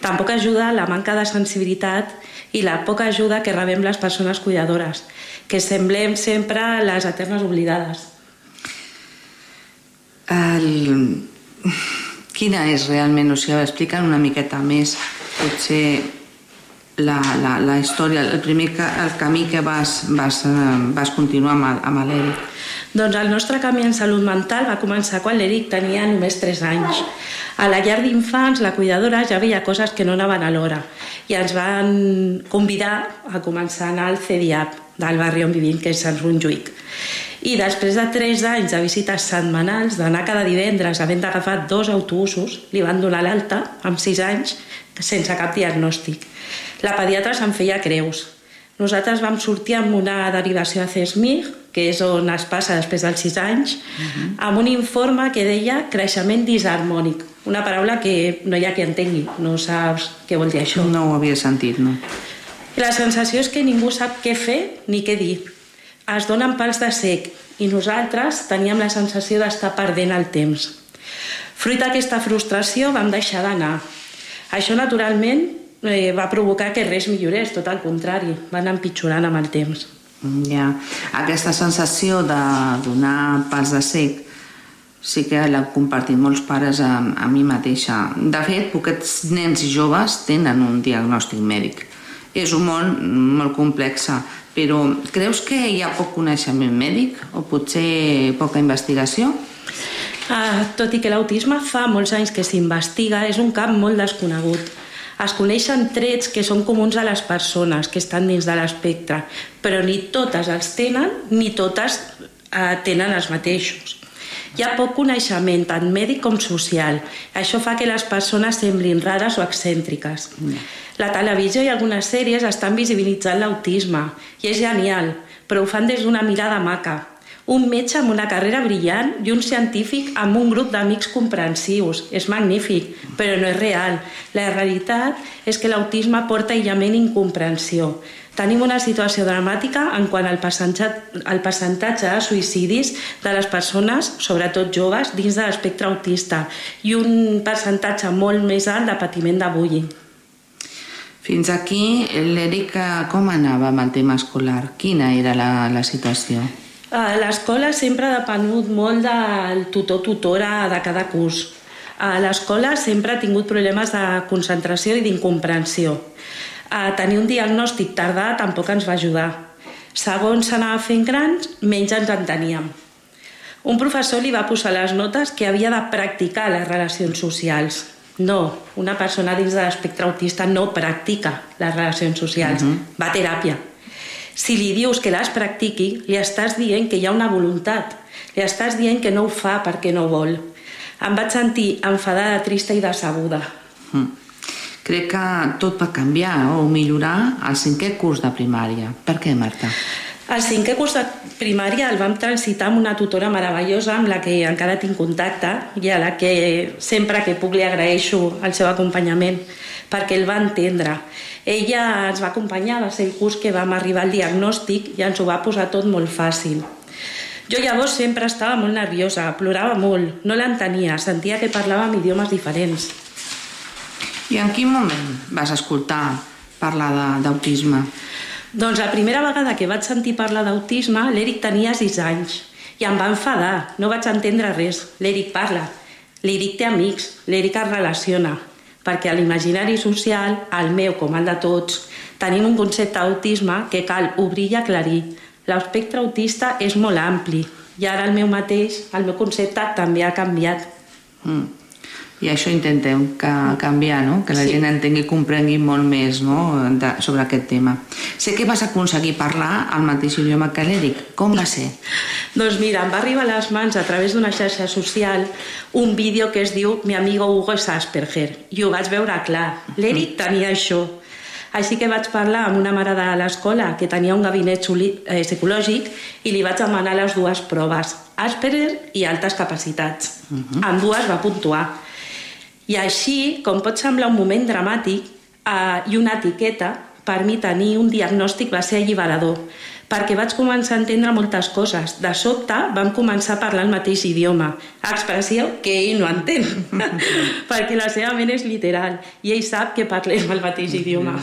O: Tampoc ajuda la manca de sensibilitat i la poca ajuda que rebem les persones cuidadores, que semblem sempre les eternes oblidades.
F: El... Quina és realment, o sigui, explica'n una miqueta més, potser la, la, la història, el primer ca, el camí que vas, vas, eh, vas continuar amb, l'Eric.
O: Doncs el nostre camí en salut mental va començar quan l'Eric tenia només 3 anys. A la llar d'infants, la cuidadora ja veia coses que no anaven a l'hora i ens van convidar a començar a anar al CDIAP del barri on vivim, que és Sant Montjuïc. I després de 3 anys de visites setmanals, d'anar cada divendres havent d'agafar dos autobusos, li van donar l'alta amb 6 anys sense cap diagnòstic. La pediatra se'n feia creus. Nosaltres vam sortir amb una derivació a CESMIG, que és on es passa després dels 6 anys, amb un informe que deia creixement disharmònic, una paraula que no hi ha qui entengui, no saps què vol dir això.
F: No ho havia sentit, no?
O: La sensació és que ningú sap què fer ni què dir. Es donen pals de sec i nosaltres teníem la sensació d'estar perdent el temps. Fruit d'aquesta frustració vam deixar d'anar. Això, naturalment, eh, va provocar que res millorés, tot al contrari, va anar empitjorant amb el temps.
F: Ja. Aquesta sensació de donar pas de sec sí que l'he compartit molts pares amb, amb mi mateixa. De fet, poquets nens i joves tenen un diagnòstic mèdic. És un món molt complex, però creus que hi ha poc coneixement mèdic o potser poca investigació?
O: Ah, tot i que l'autisme fa molts anys que s'investiga, és un camp molt desconegut. Es coneixen trets que són comuns a les persones que estan dins de l'espectre, però ni totes els tenen ni totes eh, tenen els mateixos. Hi ha poc coneixement, tant mèdic com social. Això fa que les persones semblin rares o excèntriques. La televisió i algunes sèries estan visibilitzant l'autisme i és genial, però ho fan des d'una mirada maca. Un metge amb una carrera brillant i un científic amb un grup d'amics comprensius. És magnífic, però no és real. La realitat és que l'autisme porta aïllament i incomprensió. Tenim una situació dramàtica en quant al percentatge, al percentatge de suïcidis de les persones, sobretot joves, dins de l'espectre autista i un percentatge molt més alt de patiment de bullying.
F: Fins aquí, l'Eric, eh, com anava amb el tema escolar? Quina era la, la situació?
O: A l'escola sempre ha depenut molt del tutor-tutora de cada curs. A l'escola sempre ha tingut problemes de concentració i d'incomprensió. A tenir un diagnòstic tardà tampoc ens va ajudar. Segons s'anava fent grans, menys ens enteníem. Un professor li va posar les notes que havia de practicar les relacions socials. No, una persona dins de l'espectre autista no practica les relacions socials, uh -huh. va a teràpia. Si li dius que les practiqui, li estàs dient que hi ha una voluntat, li estàs dient que no ho fa perquè no vol. Em vaig sentir enfadada, trista i decebuda.
F: Mm. Crec que tot va canviar o millorar al cinquè curs de primària. Per què, Marta?
O: El cinquè curs de primària el vam transitar amb una tutora meravellosa amb la que encara tinc contacte i a la que sempre que puc li agraeixo el seu acompanyament perquè el va entendre. Ella ens va acompanyar, va ser el curs que vam arribar al diagnòstic i ens ho va posar tot molt fàcil. Jo llavors sempre estava molt nerviosa, plorava molt, no l'entenia, sentia que parlàvem idiomes diferents.
F: I en quin moment vas escoltar parlar d'autisme?
O: Doncs la primera vegada que vaig sentir parlar d'autisme, l'Eric tenia 6 anys i em va enfadar, no vaig entendre res. L'Eric parla, l'Eric té amics, l'Eric es relaciona, perquè l'imaginari social, el meu com el de tots, tenim un concepte d'autisme que cal obrir i aclarir. L'espectre autista és molt ampli i ara el meu mateix, el meu concepte també ha canviat.
F: Mm. I això intentem que, canviar, no? que la
O: Sí.
F: gent entengui i comprengui molt més no? de, sobre aquest tema. Sé que vas aconseguir parlar el mateix idioma que l'Eric. Com va ser?
O: Doncs mira, em va arribar a les mans a través d'una xarxa social un vídeo que es diu Mi amigo Hugo és Asperger i ho vaig veure clar. L'Eric tenia això. Així que vaig parlar amb una mare de l'escola que tenia un gabinet eh, psicològic i li vaig demanar les dues proves, Asperger i altes capacitats. Uh -huh. En dues va puntuar. I així, com pot semblar un moment dramàtic eh, i una etiqueta, per mi tenir un diagnòstic va ser alliberador, perquè vaig començar a entendre moltes coses. De sobte vam començar a parlar el mateix idioma, expressió que ell no entén, perquè la seva ment és literal i ell sap que parlem el mateix idioma.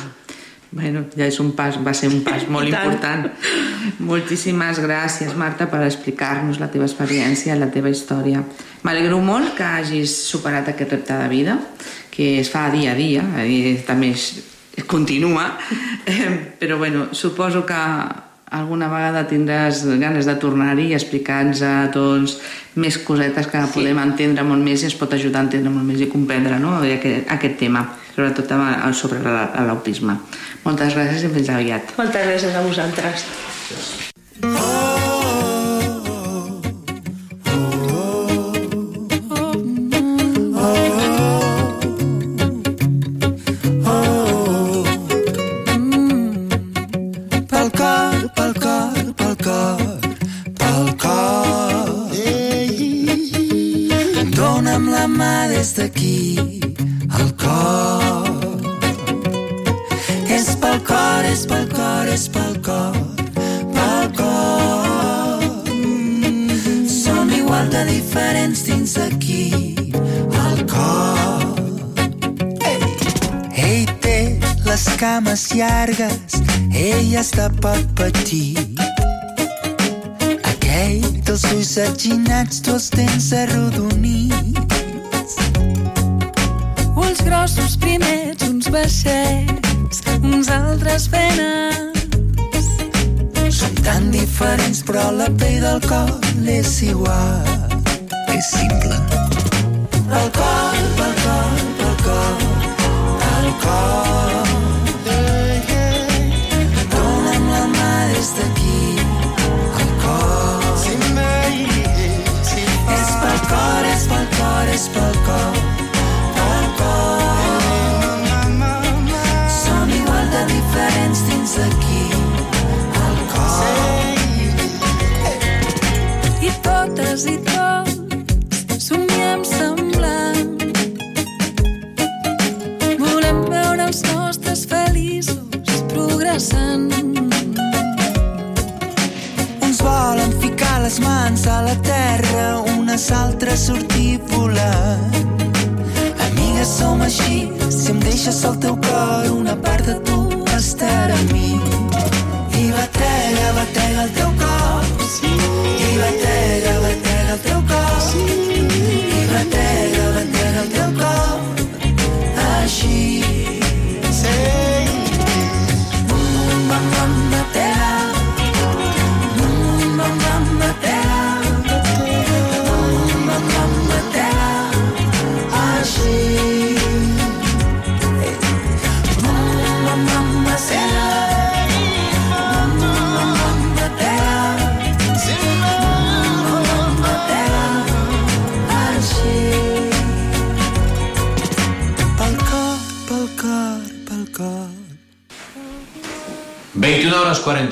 F: Bueno, ja és un pas, va ser un pas molt important. Moltíssimes gràcies, Marta, per explicar-nos la teva experiència, la teva història. M'alegro molt que hagis superat aquest repte de vida, que es fa dia a dia, i també es, es continua, eh, però bueno, suposo que alguna vegada tindràs ganes de tornar-hi i explicar-nos tots més cosetes que sí. podem entendre molt més i ens pot ajudar a entendre molt més i comprendre no? aquest, aquest tema, sobretot sobre la- l'autisme. Moltes gràcies i fins aviat.
O: Moltes gràcies a vosaltres.
P: Pel cames llargues, ell està pot patir. Aquell dels ulls atginats, tu els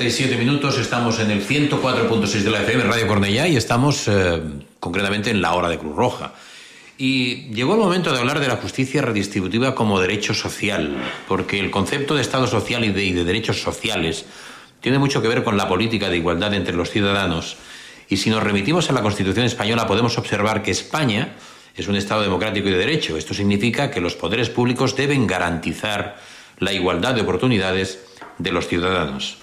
D: 47 minutos, estamos en el 104.6 de la FM, Radio Cornellá, y estamos eh, concretamente en la hora de Cruz Roja. Y llegó el momento de hablar de la justicia redistributiva como derecho social, porque el concepto de Estado social y de, y de derechos sociales tiene mucho que ver con la política de igualdad entre los ciudadanos. Y si nos remitimos a la Constitución española, podemos observar que España es un Estado democrático y de derecho. Esto significa que los poderes públicos deben garantizar la igualdad de oportunidades de los ciudadanos.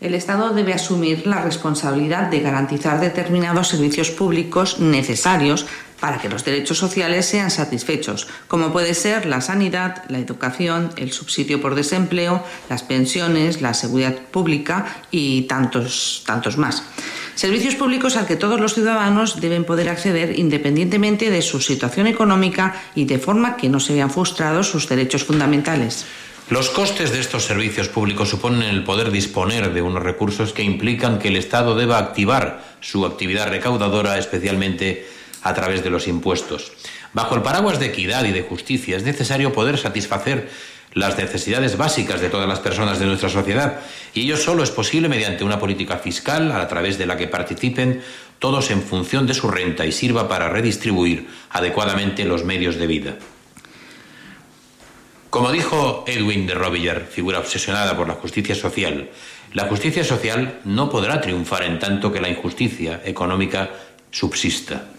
F: El Estado debe asumir la responsabilidad de garantizar determinados servicios públicos necesarios para que los derechos sociales sean satisfechos, como puede ser la sanidad, la educación, el subsidio por desempleo, las pensiones, la seguridad pública y tantos, tantos más. Servicios públicos al que todos los ciudadanos deben poder acceder independientemente de su situación económica y de forma que no se vean frustrados sus derechos fundamentales.
D: Los costes de estos servicios públicos suponen el poder disponer de unos recursos que implican que el Estado deba activar su actividad recaudadora, especialmente a través de los impuestos. Bajo el paraguas de equidad y de justicia es necesario poder satisfacer las necesidades básicas de todas las personas de nuestra sociedad y ello solo es posible mediante una política fiscal a través de la que participen todos en función de su renta y sirva para redistribuir adecuadamente los medios de vida. Como dijo Edwin de Robillar, figura obsesionada por la justicia social, la justicia social no podrá triunfar en tanto que la injusticia económica subsista.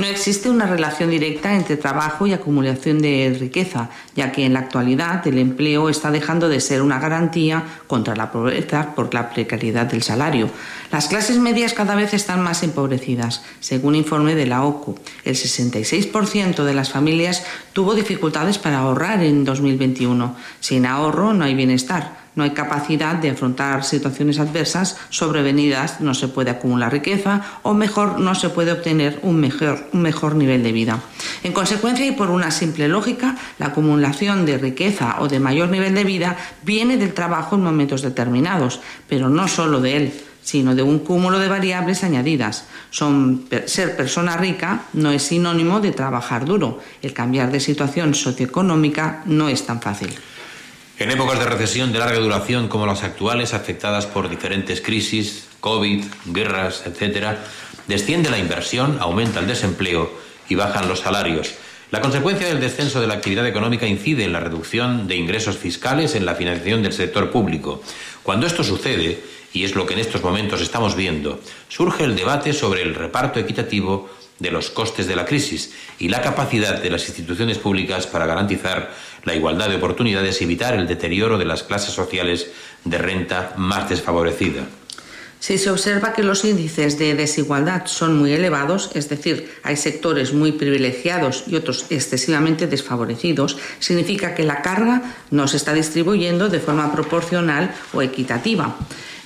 F: No existe una relación directa entre trabajo y acumulación de riqueza, ya que en la actualidad el empleo está dejando de ser una garantía contra la pobreza por la precariedad del salario. Las clases medias cada vez están más empobrecidas. Según informe de la OCU, el 66% de las familias tuvo dificultades para ahorrar en 2021. Sin ahorro no hay bienestar no hay capacidad de afrontar situaciones adversas sobrevenidas, no se puede acumular riqueza o mejor no se puede obtener un mejor, un mejor nivel de vida. En consecuencia y por una simple lógica, la acumulación de riqueza o de mayor nivel de vida viene del trabajo en momentos determinados, pero no solo de él sino de un cúmulo de variables añadidas. Son, ser persona rica no es sinónimo de trabajar duro. El cambiar de situación socioeconómica no es tan fácil.
D: En épocas de recesión de larga duración como las actuales, afectadas por diferentes crisis, COVID, guerras, etc., desciende la inversión, aumenta el desempleo y bajan los salarios. La consecuencia del descenso de la actividad económica incide en la reducción de ingresos fiscales en la financiación del sector público. Cuando esto sucede, y es lo que en estos momentos estamos viendo, surge el debate sobre el reparto equitativo de los costes de la crisis y la capacidad de las instituciones públicas para garantizar la igualdad de oportunidades y evitar el deterioro de las clases sociales de renta más desfavorecida.
F: Si se observa que los índices de desigualdad son muy elevados, es decir, hay sectores muy privilegiados y otros excesivamente desfavorecidos, significa que la carga no se está distribuyendo de forma proporcional o equitativa.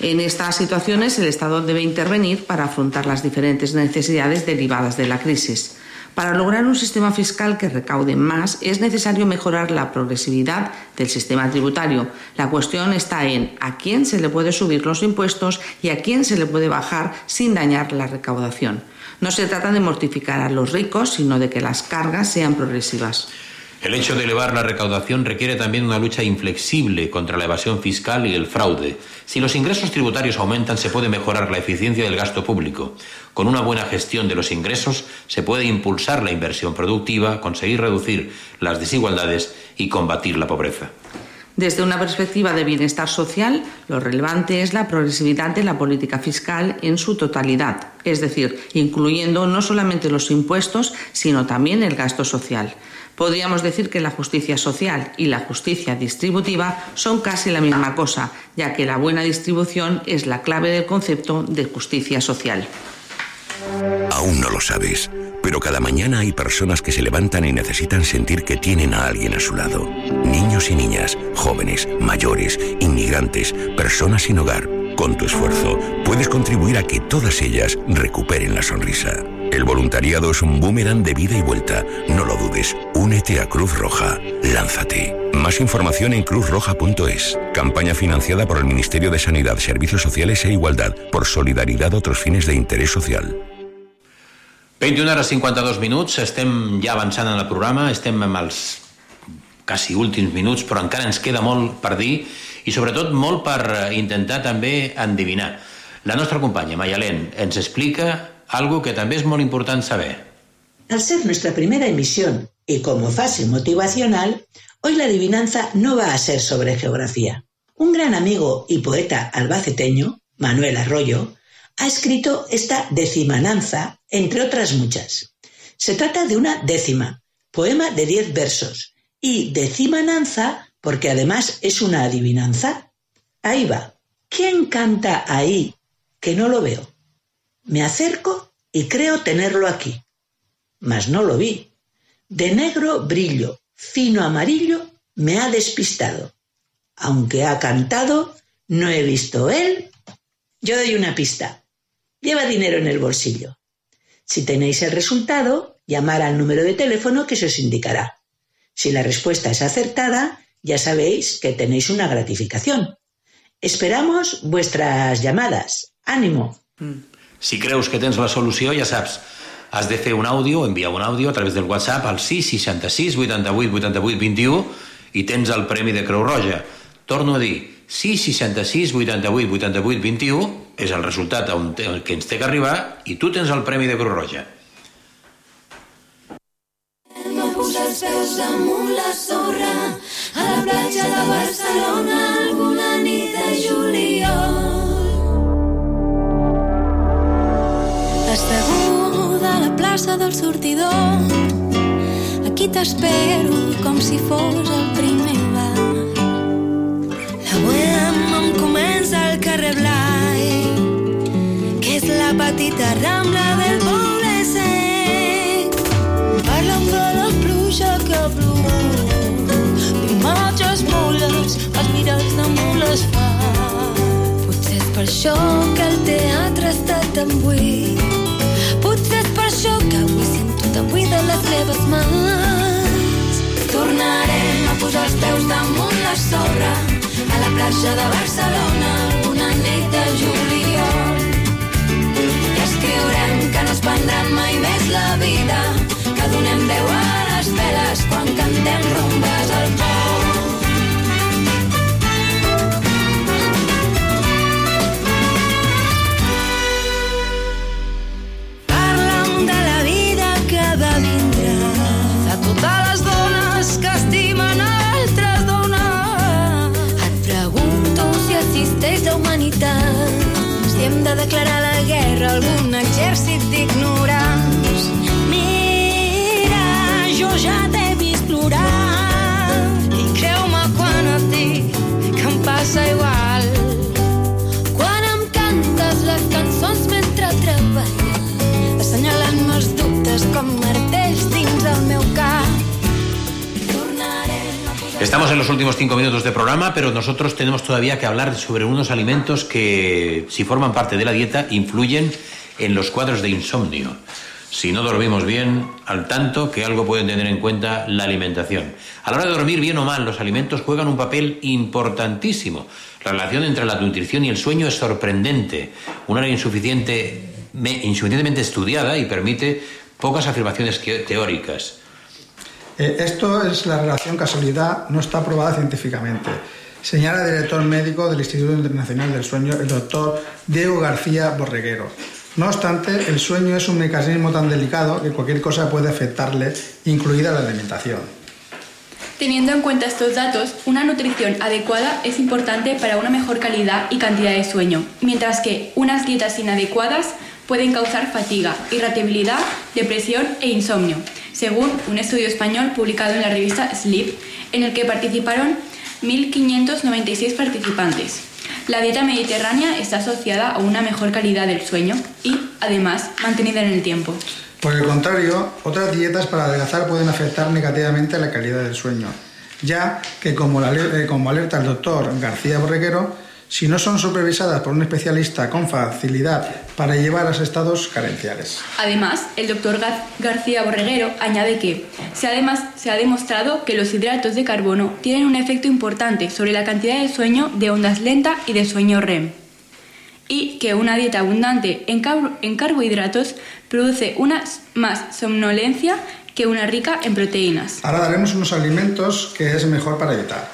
F: En estas situaciones el Estado debe intervenir para afrontar las diferentes necesidades derivadas de la crisis. Para lograr un sistema fiscal que recaude más es necesario mejorar la progresividad del sistema tributario. La cuestión está en a quién se le puede subir los impuestos y a quién se le puede bajar sin dañar la recaudación. No se trata de mortificar a los ricos, sino de que las cargas sean progresivas.
D: El hecho de elevar la recaudación requiere también una lucha inflexible contra la evasión fiscal y el fraude. Si los ingresos tributarios aumentan, se puede mejorar la eficiencia del gasto público. Con una buena gestión de los ingresos, se puede impulsar la inversión productiva, conseguir reducir las desigualdades y combatir la pobreza.
F: Desde una perspectiva de bienestar social, lo relevante es la progresividad de la política fiscal en su totalidad, es decir, incluyendo no solamente los impuestos, sino también el gasto social. Podríamos decir que la justicia social y la justicia distributiva son casi la misma cosa, ya que la buena distribución es la clave del concepto de justicia social.
Q: Aún no lo sabes, pero cada mañana hay personas que se levantan y necesitan sentir que tienen a alguien a su lado. Niños y niñas, jóvenes, mayores, inmigrantes, personas sin hogar. Con tu esfuerzo puedes contribuir a que todas ellas recuperen la sonrisa. El voluntariado es un boomerang de vida y vuelta. No lo dudes. Únete a Cruz Roja. Lánzate. Más información en cruzroja.es. Campaña financiada por el Ministerio de Sanidad, Servicios Sociales e Igualdad por Solidaridad a otros fines de interés social.
D: 21 hores 52 minuts, estem ja avançant en el programa, estem amb els quasi últims minuts, però encara ens queda molt per dir i sobretot molt per intentar també endevinar. La nostra companya, Mayalén, ens explica algo que también es muy importante saber.
K: Al ser nuestra primera emisión y como fase motivacional, hoy la adivinanza no va a ser sobre geografía. Un gran amigo y poeta albaceteño, Manuel Arroyo, ha escrito esta decimananza, entre otras muchas. Se trata de una décima, poema de diez versos, y decimananza porque además es una adivinanza. Ahí va. ¿Quién canta ahí que no lo veo? Me acerco y creo tenerlo aquí. Mas no lo vi. De negro brillo, fino amarillo, me ha despistado. Aunque ha cantado, no he visto él. Yo doy una pista. Lleva dinero en el bolsillo. Si tenéis el resultado, llamar al número de teléfono que se os indicará. Si la respuesta es acertada, ya sabéis que tenéis una gratificación. Esperamos vuestras llamadas. ¡Ánimo!
D: Mm. Si creus que tens la solució, ja saps, has de fer un àudio, enviar un àudio a través del WhatsApp al 666 88 88 21 i tens el premi de Creu Roja. Torno a dir, 666 88 88 21 és el resultat on que ens té que arribar i tu tens el premi de Creu Roja.
R: No posar els peus damunt la sorra a la platja de Barcelona alguna nit de juliol. Plaça del sortidor aquí t'espero com si fos el primer bar. La bohème em comença al carrer Blai, que és la petita rambla del poble sec. Parlen de la pluja que ha plogut, imatges mules, els miralls de mules fa. Potser és per això que el teatre està tan buit. Que avui sento tan buida les meves mans. Tornarem a posar els peus damunt la sorra a la platja de Barcelona una nit de juliol. I escriurem que no es prendran mai més la vida, que donem veu a les veles quan cantem rumbes al pou. Humanitat, si hem de declarar la guerra algun exèrcit d'ignorants. Mira, jo ja t'he vist plorar i creu-me quan et dic que em passa igual. Quan em cantes les cançons mentre treballes, assenyalant-me els dubtes com
D: Estamos en los últimos cinco minutos de programa, pero nosotros tenemos todavía que hablar sobre unos alimentos que, si forman parte de la dieta, influyen en los cuadros de insomnio. Si no dormimos bien, al tanto que algo pueden tener en cuenta la alimentación. A la hora de dormir bien o mal, los alimentos juegan un papel importantísimo. La relación entre la nutrición y el sueño es sorprendente. Un área insuficiente, me- insuficientemente estudiada y permite pocas afirmaciones teóricas.
G: Eh, esto es la relación casualidad, no está probada científicamente. Señala el director médico del Instituto Internacional del Sueño, el doctor Diego García Borreguero. No obstante, el sueño es un mecanismo tan delicado que cualquier cosa puede afectarle, incluida la alimentación.
H: Teniendo en cuenta estos datos, una nutrición adecuada es importante para una mejor calidad y cantidad de sueño, mientras que unas dietas inadecuadas pueden causar fatiga, irritabilidad, depresión e insomnio, según un estudio español publicado en la revista Sleep, en el que participaron 1.596 participantes. La dieta mediterránea está asociada a una mejor calidad del sueño y, además, mantenida en el tiempo.
G: Por el contrario, otras dietas para adelgazar pueden afectar negativamente a la calidad del sueño, ya que, como, eh, alerta el doctor García Borreguero, si no son supervisadas por un especialista con facilidad para llevar a estados carenciales.
H: Además, el doctor García Borreguero añade que se ha, demas- se ha demostrado que los hidratos de carbono tienen un efecto importante sobre la cantidad de sueño de ondas lenta y de sueño REM y que una dieta abundante en, car- en carbohidratos produce una más somnolencia que una rica en proteínas.
G: Ahora daremos unos alimentos que es mejor para evitar.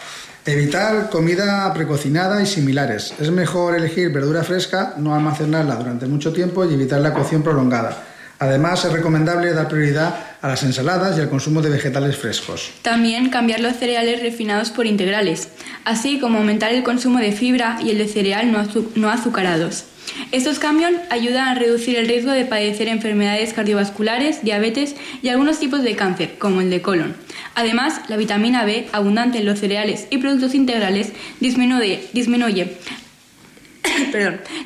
G: Evitar comida precocinada y similares. Es mejor elegir verdura fresca, no almacenarla durante mucho tiempo y evitar la cocción prolongada. Además, es recomendable dar prioridad a las ensaladas y al consumo de vegetales frescos.
H: También cambiar los cereales refinados por integrales, así como aumentar el consumo de fibra y el de cereal no, no azucarados. Estos cambios ayudan a reducir el riesgo de padecer enfermedades cardiovasculares, diabetes y algunos tipos de cáncer, como el de colon. Además, la vitamina B, abundante en los cereales y productos integrales, disminuye,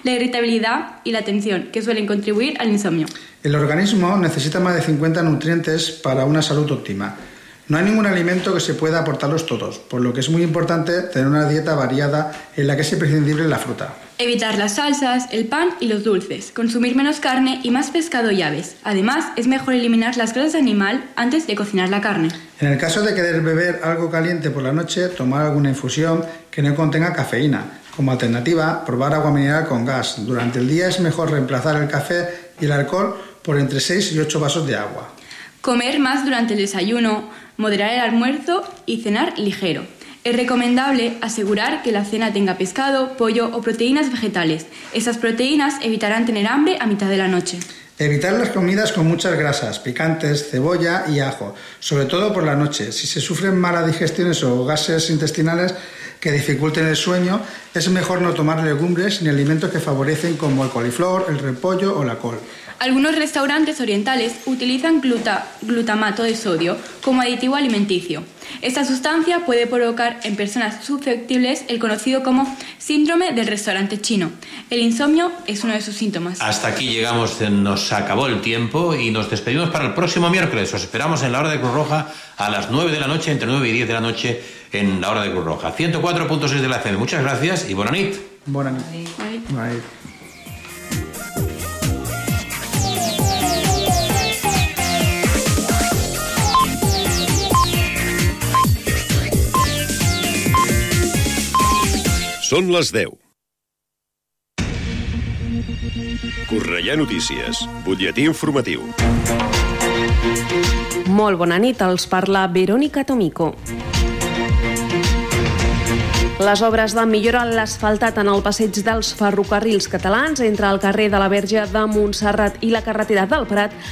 H: la irritabilidad y la tensión, que suelen contribuir al insomnio.
G: El organismo necesita más de 50 nutrientes para una salud óptima. No hay ningún alimento que se pueda aportarlos todos, por lo que es muy importante tener una dieta variada en la que es imprescindible la fruta.
H: Evitar las salsas, el pan y los dulces, consumir menos carne y más pescado y aves. Además, es mejor eliminar las grasas de animal antes de cocinar la carne.
G: En el caso de querer beber algo caliente por la noche, tomar alguna infusión que no contenga cafeína. Como alternativa, probar agua mineral con gas. Durante el día es mejor reemplazar el café y el alcohol por entre 6 y 8 vasos de agua.
H: Comer más durante el desayuno, moderar el almuerzo y cenar ligero. Es recomendable asegurar que la cena tenga pescado, pollo o proteínas vegetales. Esas proteínas evitarán tener hambre a mitad de la noche.
G: Evitar las comidas con muchas grasas, picantes, cebolla y ajo, sobre todo por la noche. Si se sufren malas digestiones o gases intestinales que dificulten el sueño, es mejor no tomar legumbres ni alimentos que favorecen como el coliflor, el repollo o la col.
H: Algunos restaurantes orientales utilizan gluta- glutamato de sodio como aditivo alimenticio. Esta sustancia puede provocar en personas susceptibles el conocido como síndrome del restaurante chino. El insomnio es uno de sus síntomas.
D: Hasta aquí llegamos, nos acabó el tiempo y nos despedimos para el próximo miércoles. Os esperamos en la hora de Cruz Roja a las 9 de la noche, entre 9 y 10 de la noche en la hora de Cruz Roja. 104.6 de la FM. Muchas gracias y buena nit.
G: Buena nit. Nit.
S: Són les 10. Cornellà Notícies, butlletí informatiu.
A: Molt bona nit, els parla Verónica Tomico. Les obres de millora en l'asfaltat en el passeig dels ferrocarrils catalans entre el carrer de la Verge de Montserrat i la carretera del Prat